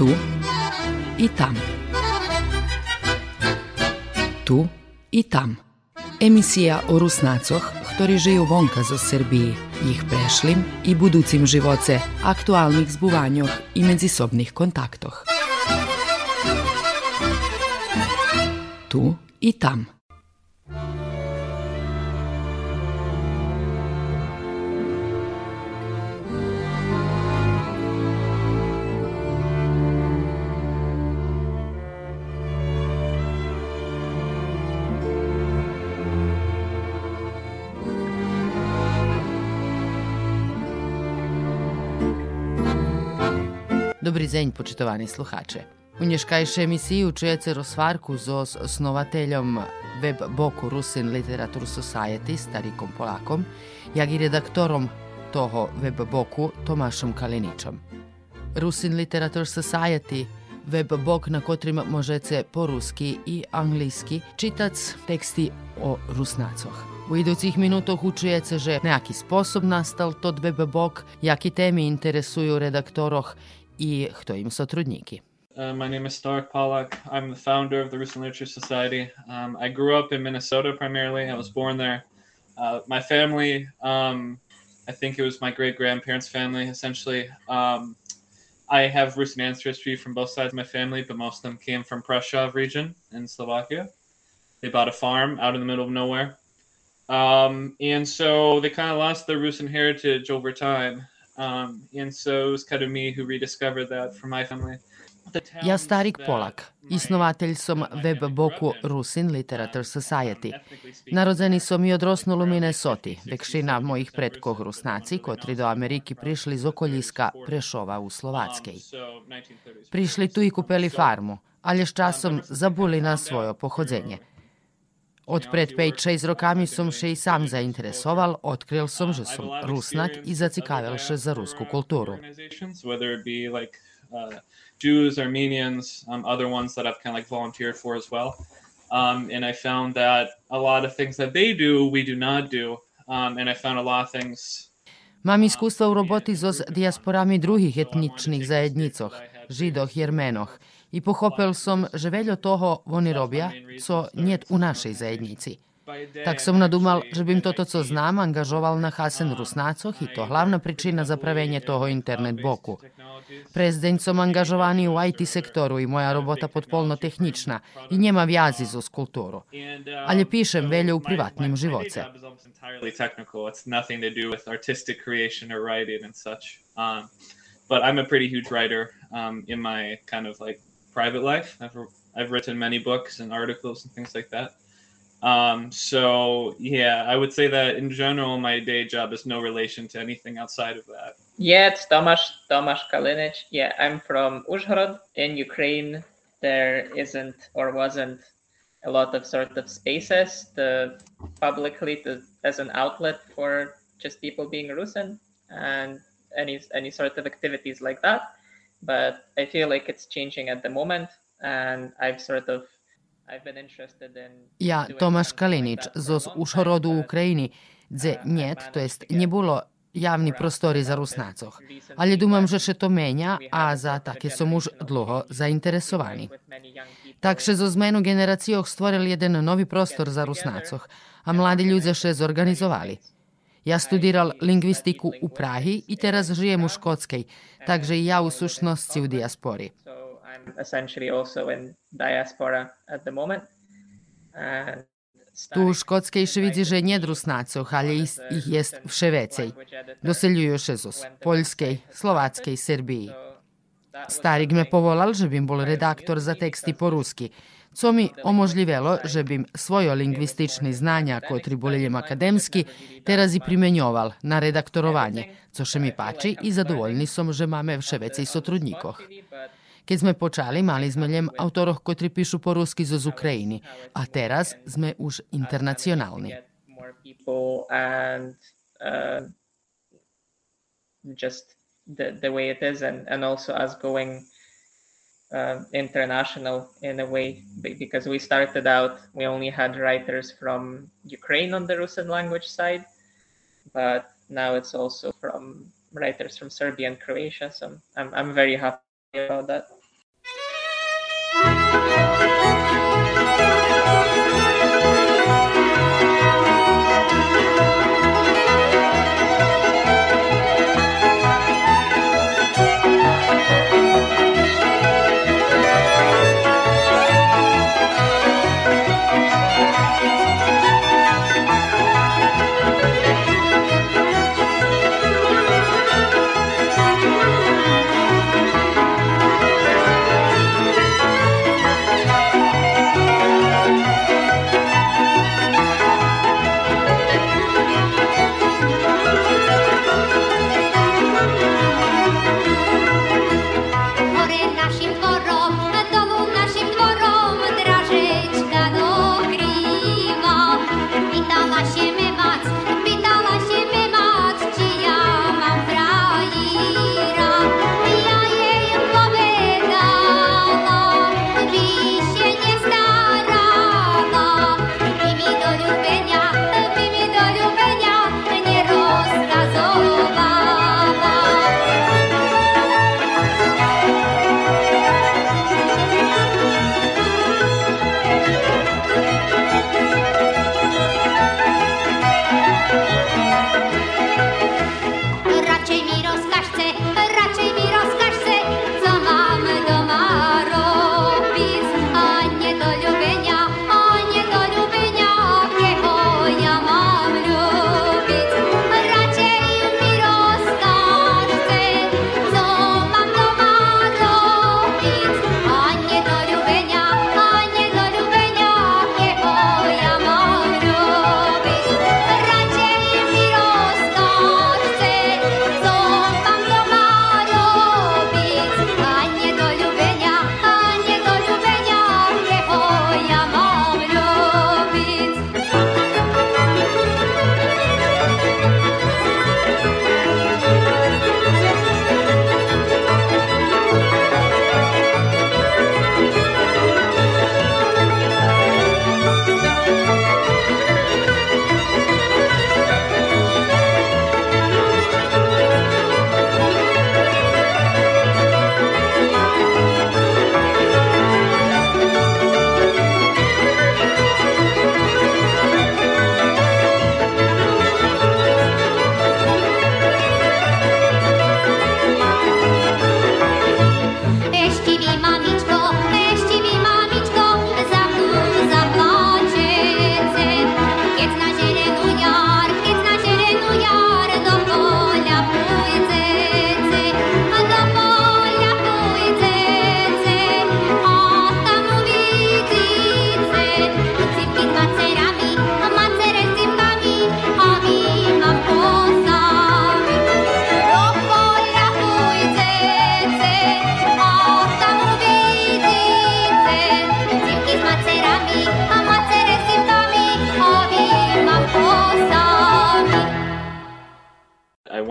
Tu i tam. Tu i tam. Emisija o Rusnacoh, ktori žeju vonka zo Srbiji, ich prešlim i buducim živoce, aktualnih zbuvanjoh i međusobnih kontaktoh. Tu i tam. Dobri zenj, počitovani sluhače. U nješkajše emisiji čujete rozvarku z osnovateljem web boku Rusin Literature Society Starikom Polakom, jak i redaktorom toho web boku Tomašem Kaliničom. Rusin Literature Society web bok na kotrim možete po ruski i anglijski čitac teksti o Rusnacoh. U idućih minutoh učujete, že nejaki sposob nastal tot web bok, jaki temi interesuju redaktoroh i kto im sotrudniki. Uh, my name is Stark Pollack. I'm the founder of the Rusin Literature Society. Um, I grew up in Minnesota primarily. I was born there. Uh, my family, um, I think it was my great grandparents' family, essentially. Um, I have Rusin ancestry from both sides of my family, but most of them came from Prešov region in Slovakia. They bought a farm out in the middle of nowhere. Um, and so they kind of lost their Rusin heritage over time. Um, and so it was kind of me who rediscovered that for my family. Ja Starik Polak, isnovatelj som web boku Rusin Literature Society. Narodzeni som i odrosnul u Minnesoti, vekšina mojih predkov Rusnaci, kotri do Ameriki prišli z okoljiska Prešova u Slovackej. Prišli tu i kupeli farmu, ali s časom zabuli na svojo pohodzenje. Od pred 5-6 rokami som še i sam zainteresoval, odkril som, že som Rusnak i zacikavil še za rusku kulturu. Jews, Armenians, um, other ones that I've kind of like volunteered for as well. Um, and I found that a lot of things that they do, we do not do. Um, and I found a lot of things. Mam iskustva u roboti z diasporami drugih etničnih zajednicoh, židoh i armenoh, i pohopil som, že veľo toho oni robia, co niet u našej zajednici. Tak som nadumal, že bym toto, co znam, angažoval na Hasen Rusnacoh i to hlavna pričina za pravenje toho internet boku. Prezdeň som angažovaný u IT sektoru i moja robota potpolno tehnična i njema vjazi zo kulturu. Ali pišem velje u privatnim živoce. But I'm a pretty huge writer um, in my kind of like private life. I've, I've written many books and articles and things like that. Um, so yeah, I would say that in general, my day job is no relation to anything outside of that. Yeah, it's Tomasz Tomasz Kalinic. Yeah, I'm from Uzhhorod in Ukraine. There isn't or wasn't a lot of sort of spaces to publicly to, as an outlet for just people being Russian and any any sort of activities like that. But I feel like it's changing at the moment, and I've sort of Ja, Tomaš Kalinič, z Ušhorodu u Ukrajini, dze njet, to jest nie było javni prostori za Rusnacoh. Ali думам, že še to menja, a za takie som už dlho zainteresovani. Takže zo zmenu generacijoh stvorili jeden novi prostor za Rusnacoh, a mladi ľudia še zorganizovali. Ja studiral lingvistiku u Prahi i teraz žijem u Škotskej, Takže i ja u sušnosti u dijaspori. Tu u Škotske i Ševidzi že nje drusnacoh, ali ih je vše vecej. Doseljuju še zos Poljskej, Slovackej, Srbiji. Starik me povolal, že bim bol redaktor za teksti po ruski. Co mi omožljivelo, že bym svojo lingvistični znanja kotri boleljem akademski teraz i primenjoval na redaktorovanje, co še mi pači i zadovoljni som, že máme vševecej sotrudnikoh. Keď sme počali, mali sme len autoroch, ktorí píšu po rusky zo z Ukrajiny. A teraz sme už internacionálni. just the, the way it is and, and also us going uh, international in a way because we started out we only had writers from ukraine on the russian language side but now it's also from writers from serbia and croatia so i'm, I'm very happy about that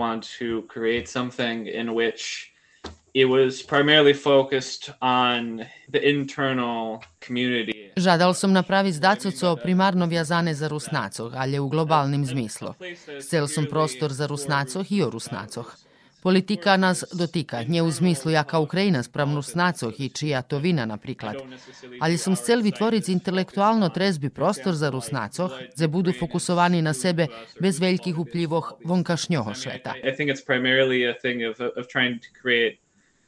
want to create something in which it was primarily focused on the internal community. Žadal som napraviť zdaco, co primarno vjazane za Rusnacoh, ali u globalnim zmislu. Cel som prostor za Rusnacoh i o Rusnacoh. Politika nas dotika, nje u zmislu jaka Ukrajina spram Rusnacoh i čija to vina, napriklad. Ali sam cel vytvoriť intelektualno trezbi prostor za Rusnacoh, ze budu fokusovani na sebe bez velikih uplivoh vonkašnjoho šveta. I think it's primarily a thing of, of trying to create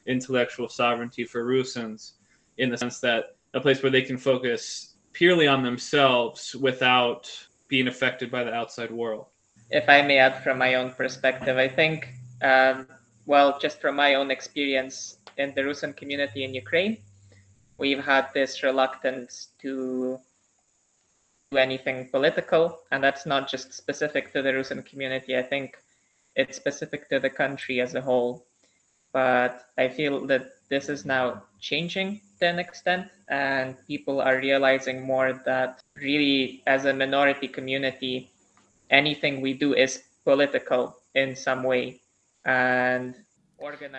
intellectual sovereignty for Rusins in the sense that a place where they can focus purely on themselves without being affected by the outside world. If I may add from my own perspective, I think, um, well, just from my own experience in the Rusin community in Ukraine, we've had this reluctance to do anything political, and that's not just specific to the Rusin community. I think it's specific to the country as a whole. But I feel that this is now changing to an extent, and people are realizing more that really, as a minority community, anything we do is political in some way. And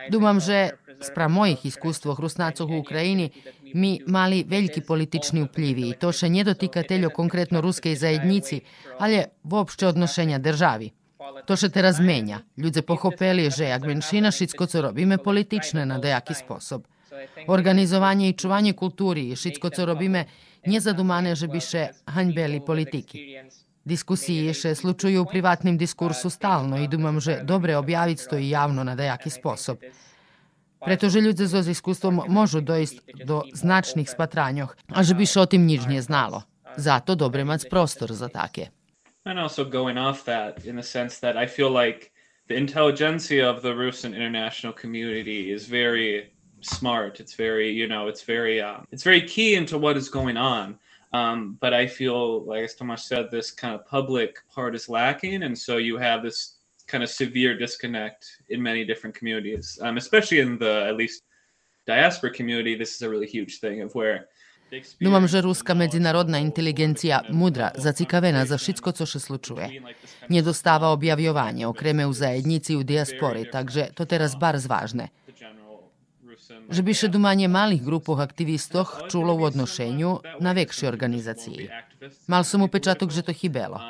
Думам, že spra mojih iskustvoh Rusnacov u Ukrajini mi mali veljki politični vplivi i to še nie dotika teljo konkretno ruskej zajednici, ale vopšte odnošenja državi. To še teraz menja. Ľudze pochopili, že jak menšina šitsko co robíme politične na dejaki sposob. Organizovanie i čuvanie kultúry i šitsko co robíme nezadumane, že by še haňbeli politiky. Diskusiji še slučuju u privatnim diskursu stalno i dumam, že dobre objaviť to i javno na dejaki sposob. Pretože ljudze so iskustvom možu doist do značnih spatranjoh, a že bi še o tim nižnje znalo. Zato dobre mať prostor za take. And also going off that in the sense that I feel like the intelligentsia of the Russian international community is very smart. It's very, you know, it's very, um, it's very key into what is going on. Um, but I feel, like as Tomas said, this kind of public part is lacking, and so you have this kind of severe disconnect in many different communities, um, especially in the at least diaspora community. This is a really huge thing of where Думам, že ruska medzinárodná inteligencija mudra, zacikavena za všetko, co še slučuje. Nedostáva objavjovanie, okreme u zajednici u diaspori, takže to teraz bar zvažne. Že by še dumanje malih grupoh aktivistoh čulo u odnošenju na vekšej organizaciji. Mal som upečatok, že to chybelo.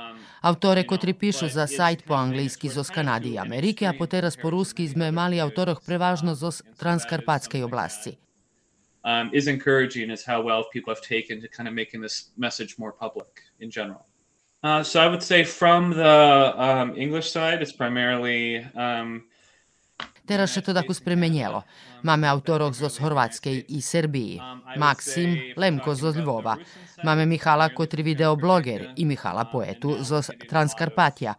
Autore, kotri pišu za sajt po anglijski zo Kanadi i Amerike, a po teraz po ruski sme mali autoroh prevažno zo transkarpatskej oblasti. um, is encouraging is how well people have taken to kind of making this message more public in general. Uh, so I would say from the um, English side, it's primarily um, Teraz še to tako spremenjelo. Mame autorov zo Horvatske i Srbiji. Maksim Lemko z Ljubova, mamy Mihala kotri videobloger i Mihala poetu z Transkarpatija.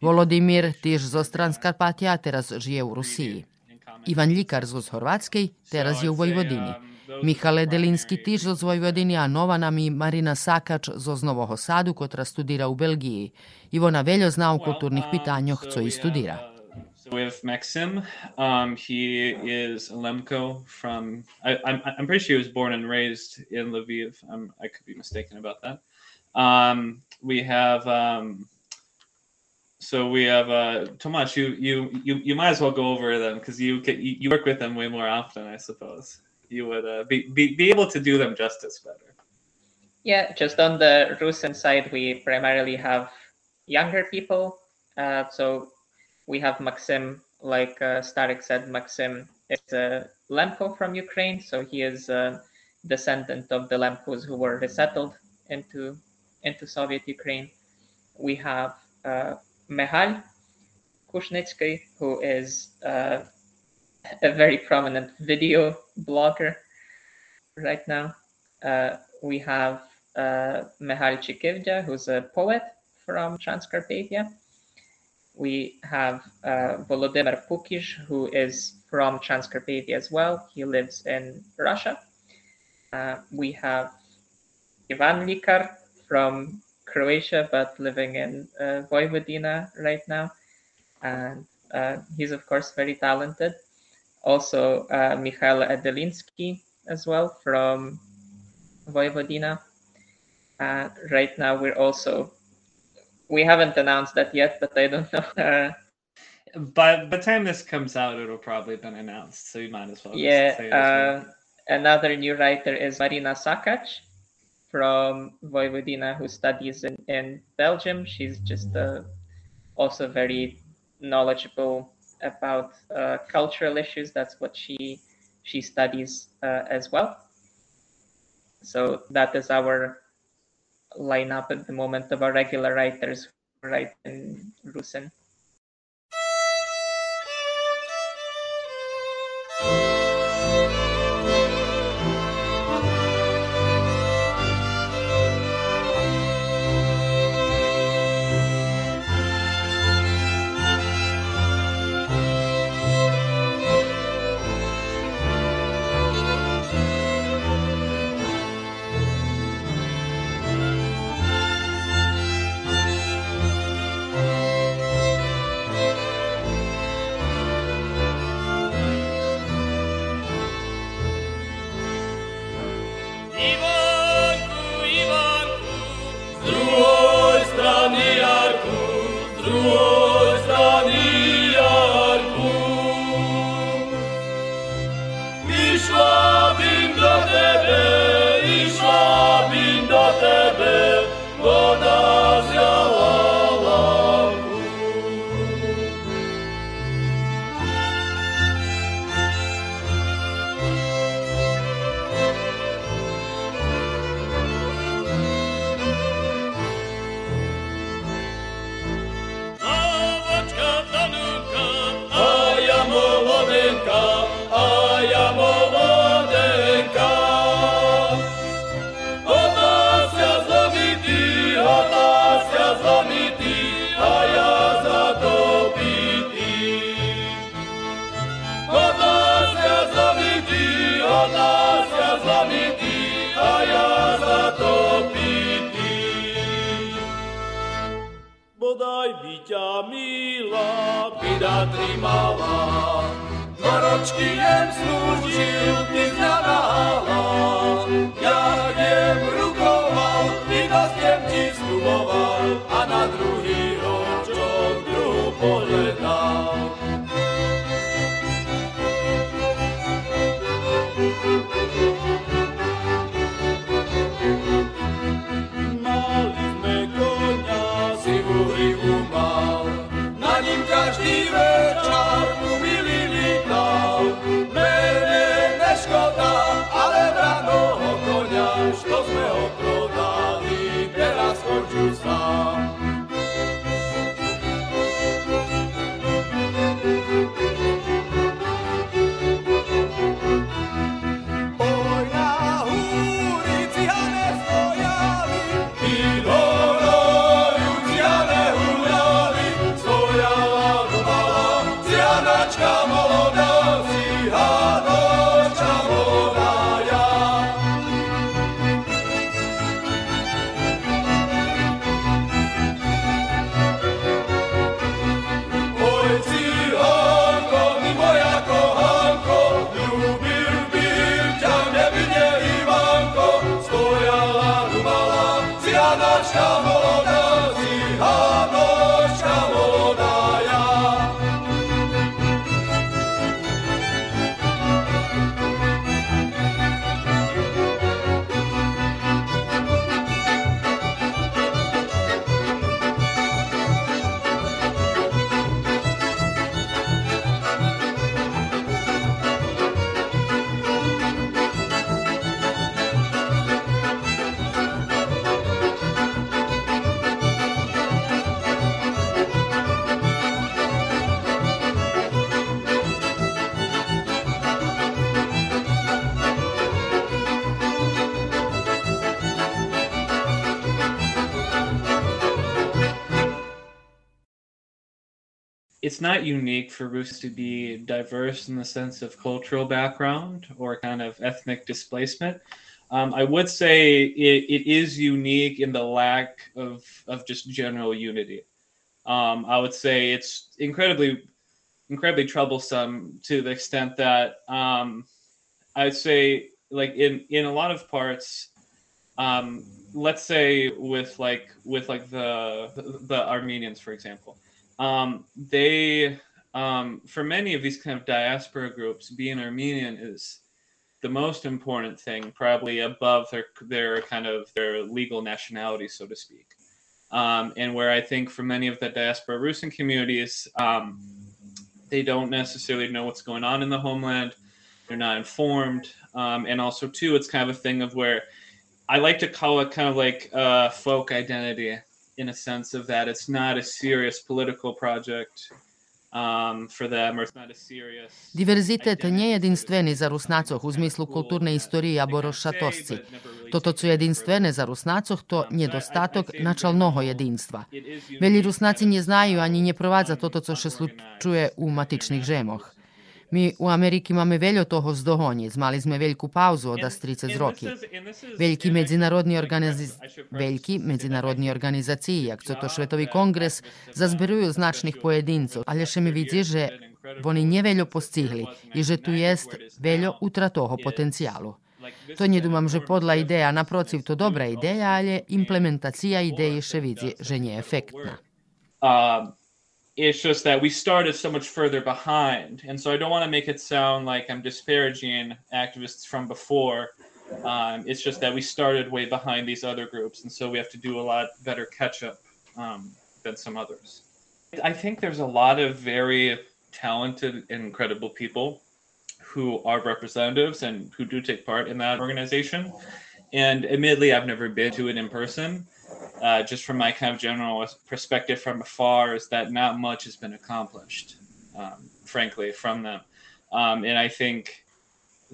Volodimir tiž z Transkarpatija teraz žije u Rusiji. Ivan Ljikar z Horvatske teraz je u Vojvodini. Mihale Delinski tiž z Vojvodini, a nova nam i Marina Sakač z Novoho Sadu, kotra studira u Belgiji. Ivona veljo zna u kulturnih pitanjoh, co i studira. So we have Maxim. Um, he is a Lemko from. I, I'm I'm pretty sure he was born and raised in Lviv. I'm, I could be mistaken about that. Um, we have. Um, so we have uh, Tomasz. You you you you might as well go over them because you, you you work with them way more often, I suppose. You would uh, be, be be able to do them justice better. Yeah, just on the Russian side, we primarily have younger people. Uh, so we have Maxim, like uh, Starik said, Maxim is a Lemko from Ukraine. So he is a descendant of the Lemkos who were resettled into into Soviet Ukraine. We have uh, Mihal Kushnitsky, who is uh, a very prominent video blogger right now. Uh, we have uh, Mihal Chikivja, who's a poet from Transcarpathia. We have uh, Volodymyr Pukish, who is from Transcarpathia as well. He lives in Russia. Uh, we have Ivan Likar from Croatia, but living in uh, Vojvodina right now. And uh, he's, of course, very talented. Also, uh, Mikhail Adelinsky as well from Vojvodina. Uh, right now, we're also we haven't announced that yet, but I don't know. Uh, by the time this comes out, it'll probably have been announced, so you might as well. just Yeah, say it well. uh, another new writer is Marina Sakac from Vojvodina, who studies in, in Belgium. She's just uh, also very knowledgeable about uh, cultural issues. That's what she she studies uh, as well. So that is our lineup at the moment of our regular writers write in Rusin. pani mała. Doroczki jem służył, ty znalała. Jak je mrukował, ty gostiem ci spróbował, a na drugi roczok drugą come. It's not unique for Rus to be diverse in the sense of cultural background or kind of ethnic displacement. Um, I would say it, it is unique in the lack of, of just general unity. Um, I would say it's incredibly incredibly troublesome to the extent that um, I'd say like in in a lot of parts um, let's say with like with like the the Armenians for example um, they um, for many of these kind of diaspora groups, being Armenian is the most important thing, probably above their their kind of their legal nationality, so to speak. Um, and where I think for many of the diaspora Rusin communities, um, they don't necessarily know what's going on in the homeland. They're not informed, um, and also too, it's kind of a thing of where I like to call it kind of like a folk identity in a sense of that it's not a serious political project um, for them, or it's not a serious. Diverzitet nie je jedinstveni za Rusnacoh u smislu kulturne istorije aborošatosci. Toto co jedinstvene za Rusnacoh to nedostatok načalnoho jedinstva. Veli Rusnaci nie znaju ani nie prowadza toto co się slučuje u matičnih žemoh. Mi u Ameriki mamy veljo toho zdohonje. Zmali sme veliku pauzu od 30 roki. Veliki međunarodni organiz... veliki jak to Švetovi kongres, zazbiruju značnih pojedincov, ale še mi vidi, že oni nje veljo i že tu jest veljo utra toho. To nie dumam, że podla ideja, naprotiv, to dobra ideja, ale implementacija ideje še vidi, že nie efektna. It's just that we started so much further behind. And so I don't want to make it sound like I'm disparaging activists from before. Um, it's just that we started way behind these other groups. And so we have to do a lot better catch up um, than some others. I think there's a lot of very talented and incredible people who are representatives and who do take part in that organization. And admittedly, I've never been to it in person uh, just from my kind of general perspective from afar, is that not much has been accomplished, um, frankly, from them. Um, and I think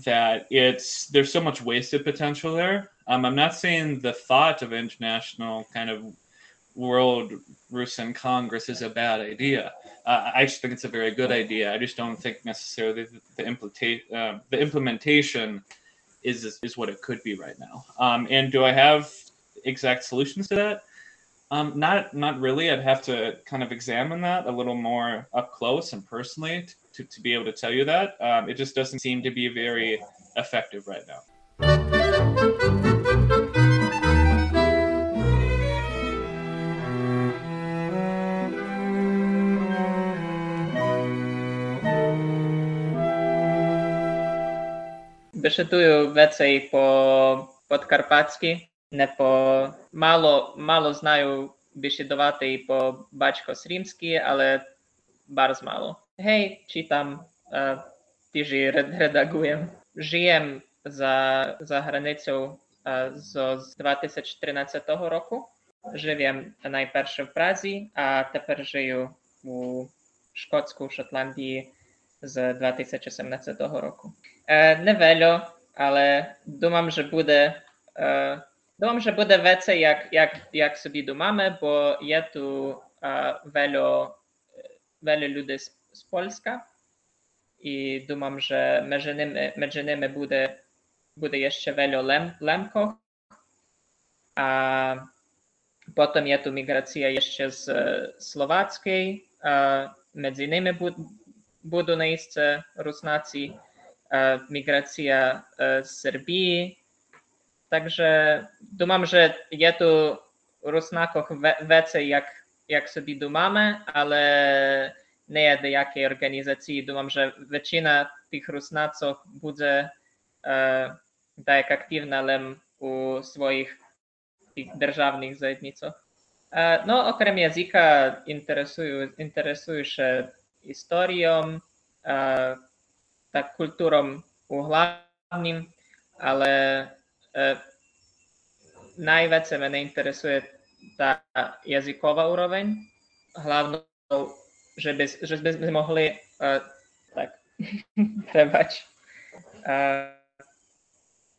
that it's there's so much wasted potential there. Um, I'm not saying the thought of international kind of world Rusin Congress is a bad idea. Uh, I just think it's a very good idea. I just don't think necessarily the, the, uh, the implementation is, is, is what it could be right now. Um, and do I have exact solutions to that? Um, not not really. I'd have to kind of examine that a little more up close and personally to, to be able to tell you that. Um, it just doesn't seem to be very effective right now. Wyszytuję wecej po podkarpacki не по мало мало знаю бесідувати і по батько римські, але bardzo мало. Гей, чи читам, тижі редагуєм. Żyjem za, za granicą z 2013 року. Живем найперше в Празі, а тепер живу у Шкотську, Шотландії з 2017 року. Не велю, але думам, що буде Dobrze, bude vecej, jak, jak, jak sobie domamy, bo ja tu a, wielu, ludzi z, z Polska i dumam, że między nimi, między nimi bude, bude jeszcze wielu lem. A potem jest tu migracja jeszcze z słowackiej, a, między nimi bu, budu miejsce róznacji, migracja e, z Serbii, Także dumam, że ja tu Rusnakoch wece jak, jak sobie dumamy, ale nie do jakiej organizacji. Dumam, że większość tych Rusnaców będzie e, tak aktywna u swoich tych державних zajednicach. E, no, okrem języka interesuję, interesuję się historią, e, tak kulturą głównym, ale E, najviac mene interesuje tá jazyková úroveň. Hlavnou, že by, že sme mohli uh, tak, prebač. Uh,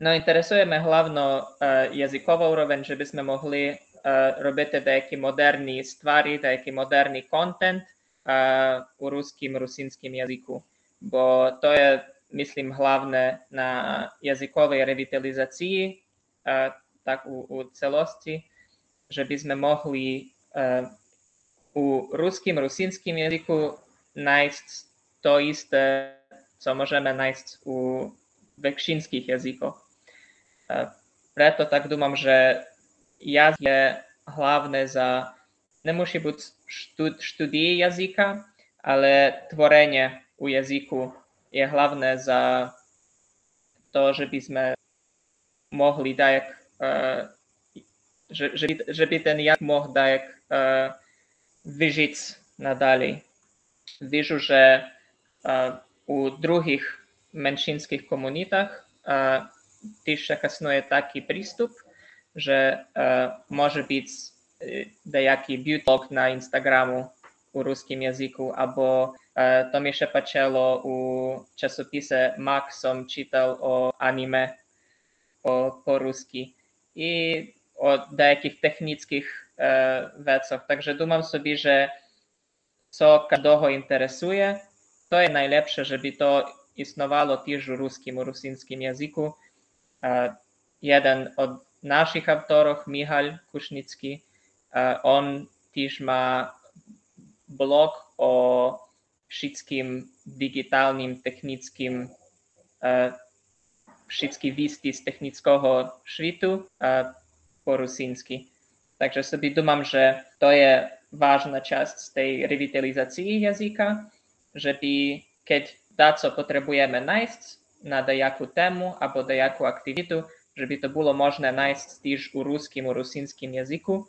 no interesujeme hlavno uh, jazyková úroveň, že by sme mohli uh, robiť nejaký moderný stvari, nejaký moderný content uh, u ruským, rusínským jazyku. Bo to je myslím hlavné na jazykovej revitalizácii, tak u, u celosti, že by sme mohli u ruským, rusínským jazyku nájsť to isté, co môžeme nájsť u vekšinských jazykoch. Preto tak dúmam, že jazyk je hlavné za, nemusí byť študie jazyka, ale tvorenie u jazyku je hlavné za to, že by sme mohli dajak, uh, eh, že, že, by, že by ten jak mohl dajak uh, eh, vyžiť nadalej. Вижу, že uh, у других меншинських комунітах uh, теж існує такий приступ, що uh, може бути деякий б'юток на інстаграму у русському язику або E, to mi się pacielo u czasopisie Maxom czytał o anime o po ruski i o jakich technicznych e, rzeczach. Także dumam sobie, że co każdego interesuje, to jest najlepsze, żeby to istniało też w ruskim, rusińskim języku. E, jeden od naszych autorów, Michal Kusznicki, e, on też ma blog o všetkým digitálnym, technickým, e, všetky výsty z technického švitu e, po rusínsky. Takže si domám, že to je vážna časť z tej revitalizácii jazyka, že by, keď dáco potrebujeme nájsť na dajakú tému alebo dajakú aktivitu, že by to bolo možné nájsť tiež u ruským, u rusínským jazyku,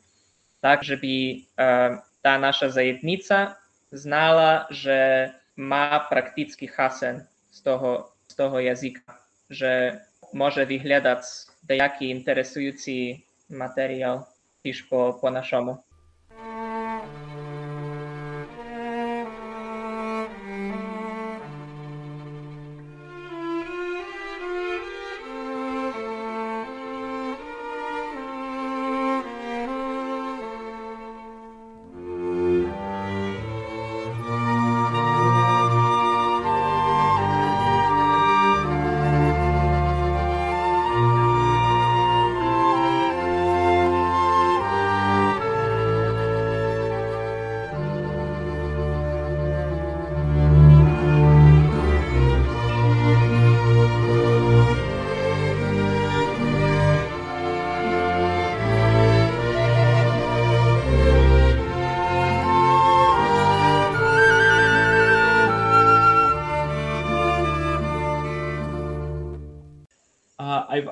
tak, že by e, tá naša zajednica znala, že má prakticky chasen z toho, z toho jazyka, že môže wyhľadať nejaký interesujúci materiál tiež po, po naszemu.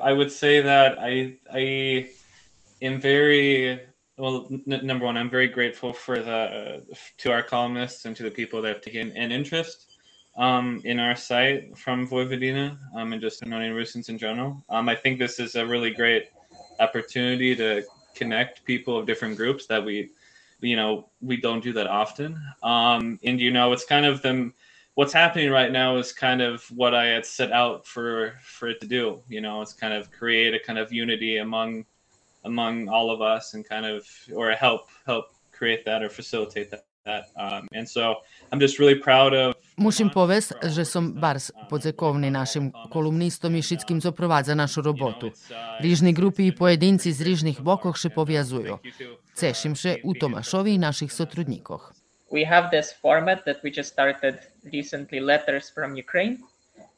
I would say that I I am very well. N- number one, I'm very grateful for the uh, to our columnists and to the people that have taken an interest um, in our site from Vojvodina um, and just knowing Rusins in general. Um, I think this is a really great opportunity to connect people of different groups that we, you know, we don't do that often. Um, and you know, it's kind of them what's happening right now is kind of what I had set out for for it to do. You know, it's kind of create a kind of unity among among all of us and kind of or help help create that or facilitate that. that. Um, and so I'm just really proud of Musim povest, že som bars podzekovni našim kolumnistom i šitskim za našu robotu. Rižni grupi i pojedinci z rižnih bokoh še povjazuju. Cešim še u Tomašovi i naših sotrudnikoh. we have this format that we just started recently letters from Ukraine.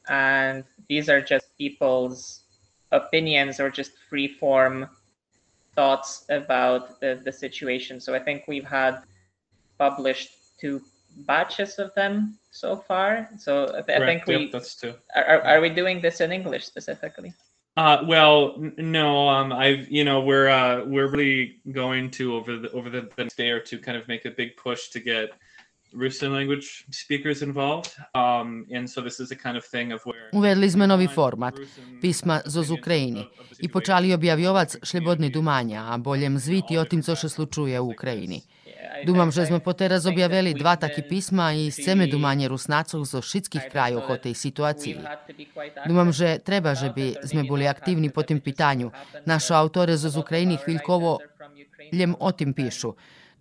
And these are just people's opinions or just free form thoughts about the, the situation. So I think we've had published two batches of them so far. So I, th- I think we yep, that's two. Are, are we doing this in English specifically? Uh, well, no. Um, I've you know we're uh, we're really going to over the over the, the next day or two kind of make a big push to get Russian language speakers involved. Um, and so this is a kind of thing of where Uvedli sme novi format, pisma z Ukrajini i počali objavjovac šlebodni dumanja, a boljem zviti o tim, co se slučuje u Ukrajini. Думам, že sme poteraz objavili dva taky písma i chceme думanje Rusnacov zo všetkých krajoch o tej situácii. Думам, že treba, že by sme boli aktívni po tým pitanju. Naši autore z Ukrajiny chvíľkovo ljem o tim pišu.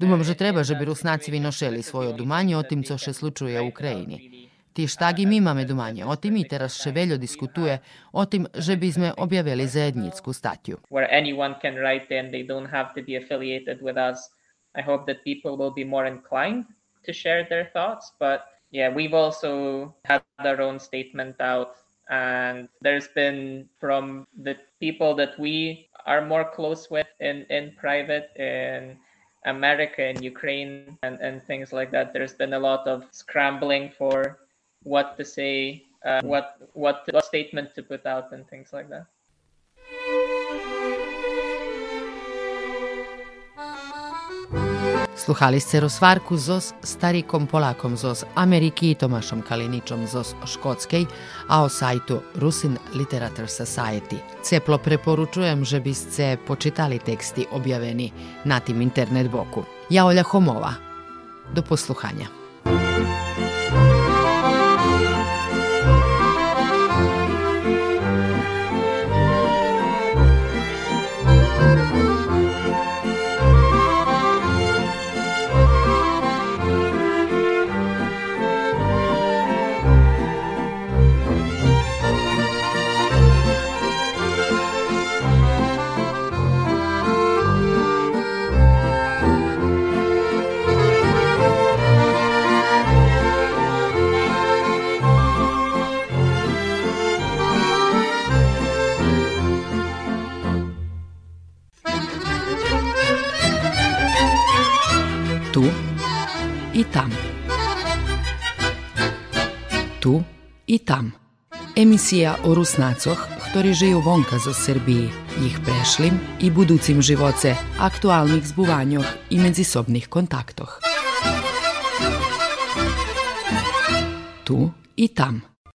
Думам, že treba, že by Rusnaci vynošeli svoje dumanje o tim, co se slučuje u Ukrajini. Ti štagi mi imame dumanje o tim i teraz Ševeljo diskutuje o tim, že by sme objavili zajednicku statju. Where anyone can write in, they don't have to be affiliated with us. I hope that people will be more inclined to share their thoughts. But yeah, we've also had our own statement out. And there's been from the people that we are more close with in, in private and America and Ukraine and, and things like that. There's been a lot of scrambling for what to say, uh, what what what statement to put out, and things like that. Sluhali ste Rosvarku zos starikom Polakom zos Ameriki i Tomašom Kaliničom zos Škotskej, a o sajtu Rusin Literature Society. Ceplo preporučujem, že biste počitali teksti objaveni na tim internet boku. Ja Olja Homova. Do posluhanja. Emisija o Rusnacoh, ktorí žijú vonka zo Srbiji, ich prešlim i buducim živoce, aktualnih zbuvanjoh i medzisobnih kontaktoh. Tu i tam.